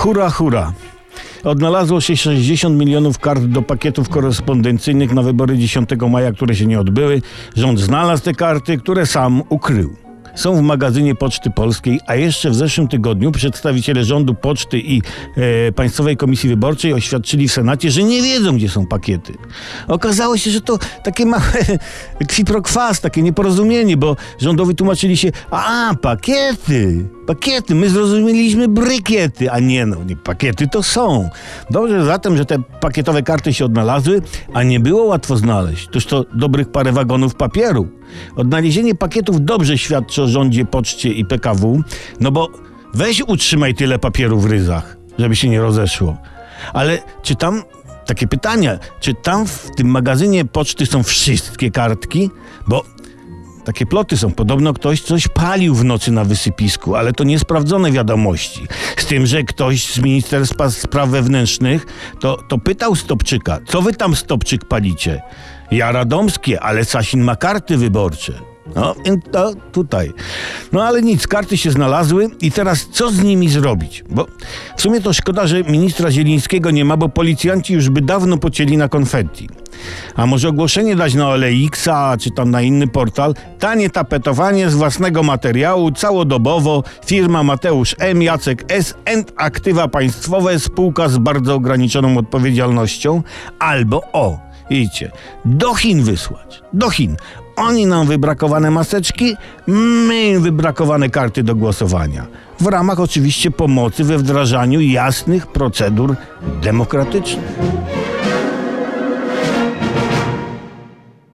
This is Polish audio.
Hura, hura. Odnalazło się 60 milionów kart do pakietów korespondencyjnych na wybory 10 maja, które się nie odbyły. Rząd znalazł te karty, które sam ukrył. Są w magazynie Poczty Polskiej, a jeszcze w zeszłym tygodniu przedstawiciele rządu Poczty i e, Państwowej Komisji Wyborczej oświadczyli w Senacie, że nie wiedzą, gdzie są pakiety. Okazało się, że to takie małe kwiprokwas, takie nieporozumienie, bo rządowi tłumaczyli się, a pakiety, pakiety, my zrozumieliśmy brykiety, a nie no, nie, pakiety to są. Dobrze zatem, że te pakietowe karty się odnalazły, a nie było łatwo znaleźć. Toż to dobrych parę wagonów papieru. Odnalezienie pakietów dobrze świadczy o rządzie, poczcie i PKW, no bo weź utrzymaj tyle papieru w ryzach, żeby się nie rozeszło. Ale czy tam, takie pytania, czy tam w tym magazynie poczty są wszystkie kartki? Bo takie ploty są. Podobno ktoś coś palił w nocy na wysypisku, ale to niesprawdzone wiadomości. Z tym, że ktoś z Ministerstwa Spraw Wewnętrznych to, to pytał Stopczyka, co wy tam Stopczyk palicie? Ja radomskie, ale Sasin ma karty wyborcze. No, więc to tutaj. No ale nic, karty się znalazły i teraz co z nimi zrobić? Bo w sumie to szkoda, że ministra Zielińskiego nie ma, bo policjanci już by dawno pocięli na konfetti. A może ogłoszenie dać na OLX-a, czy tam na inny portal? Tanie tapetowanie z własnego materiału, całodobowo, firma Mateusz M, Jacek S, End Aktywa Państwowe, spółka z bardzo ograniczoną odpowiedzialnością, albo o, idźcie, do Chin wysłać, do Chin. Oni nam wybrakowane maseczki, my im wybrakowane karty do głosowania. W ramach oczywiście pomocy we wdrażaniu jasnych procedur demokratycznych.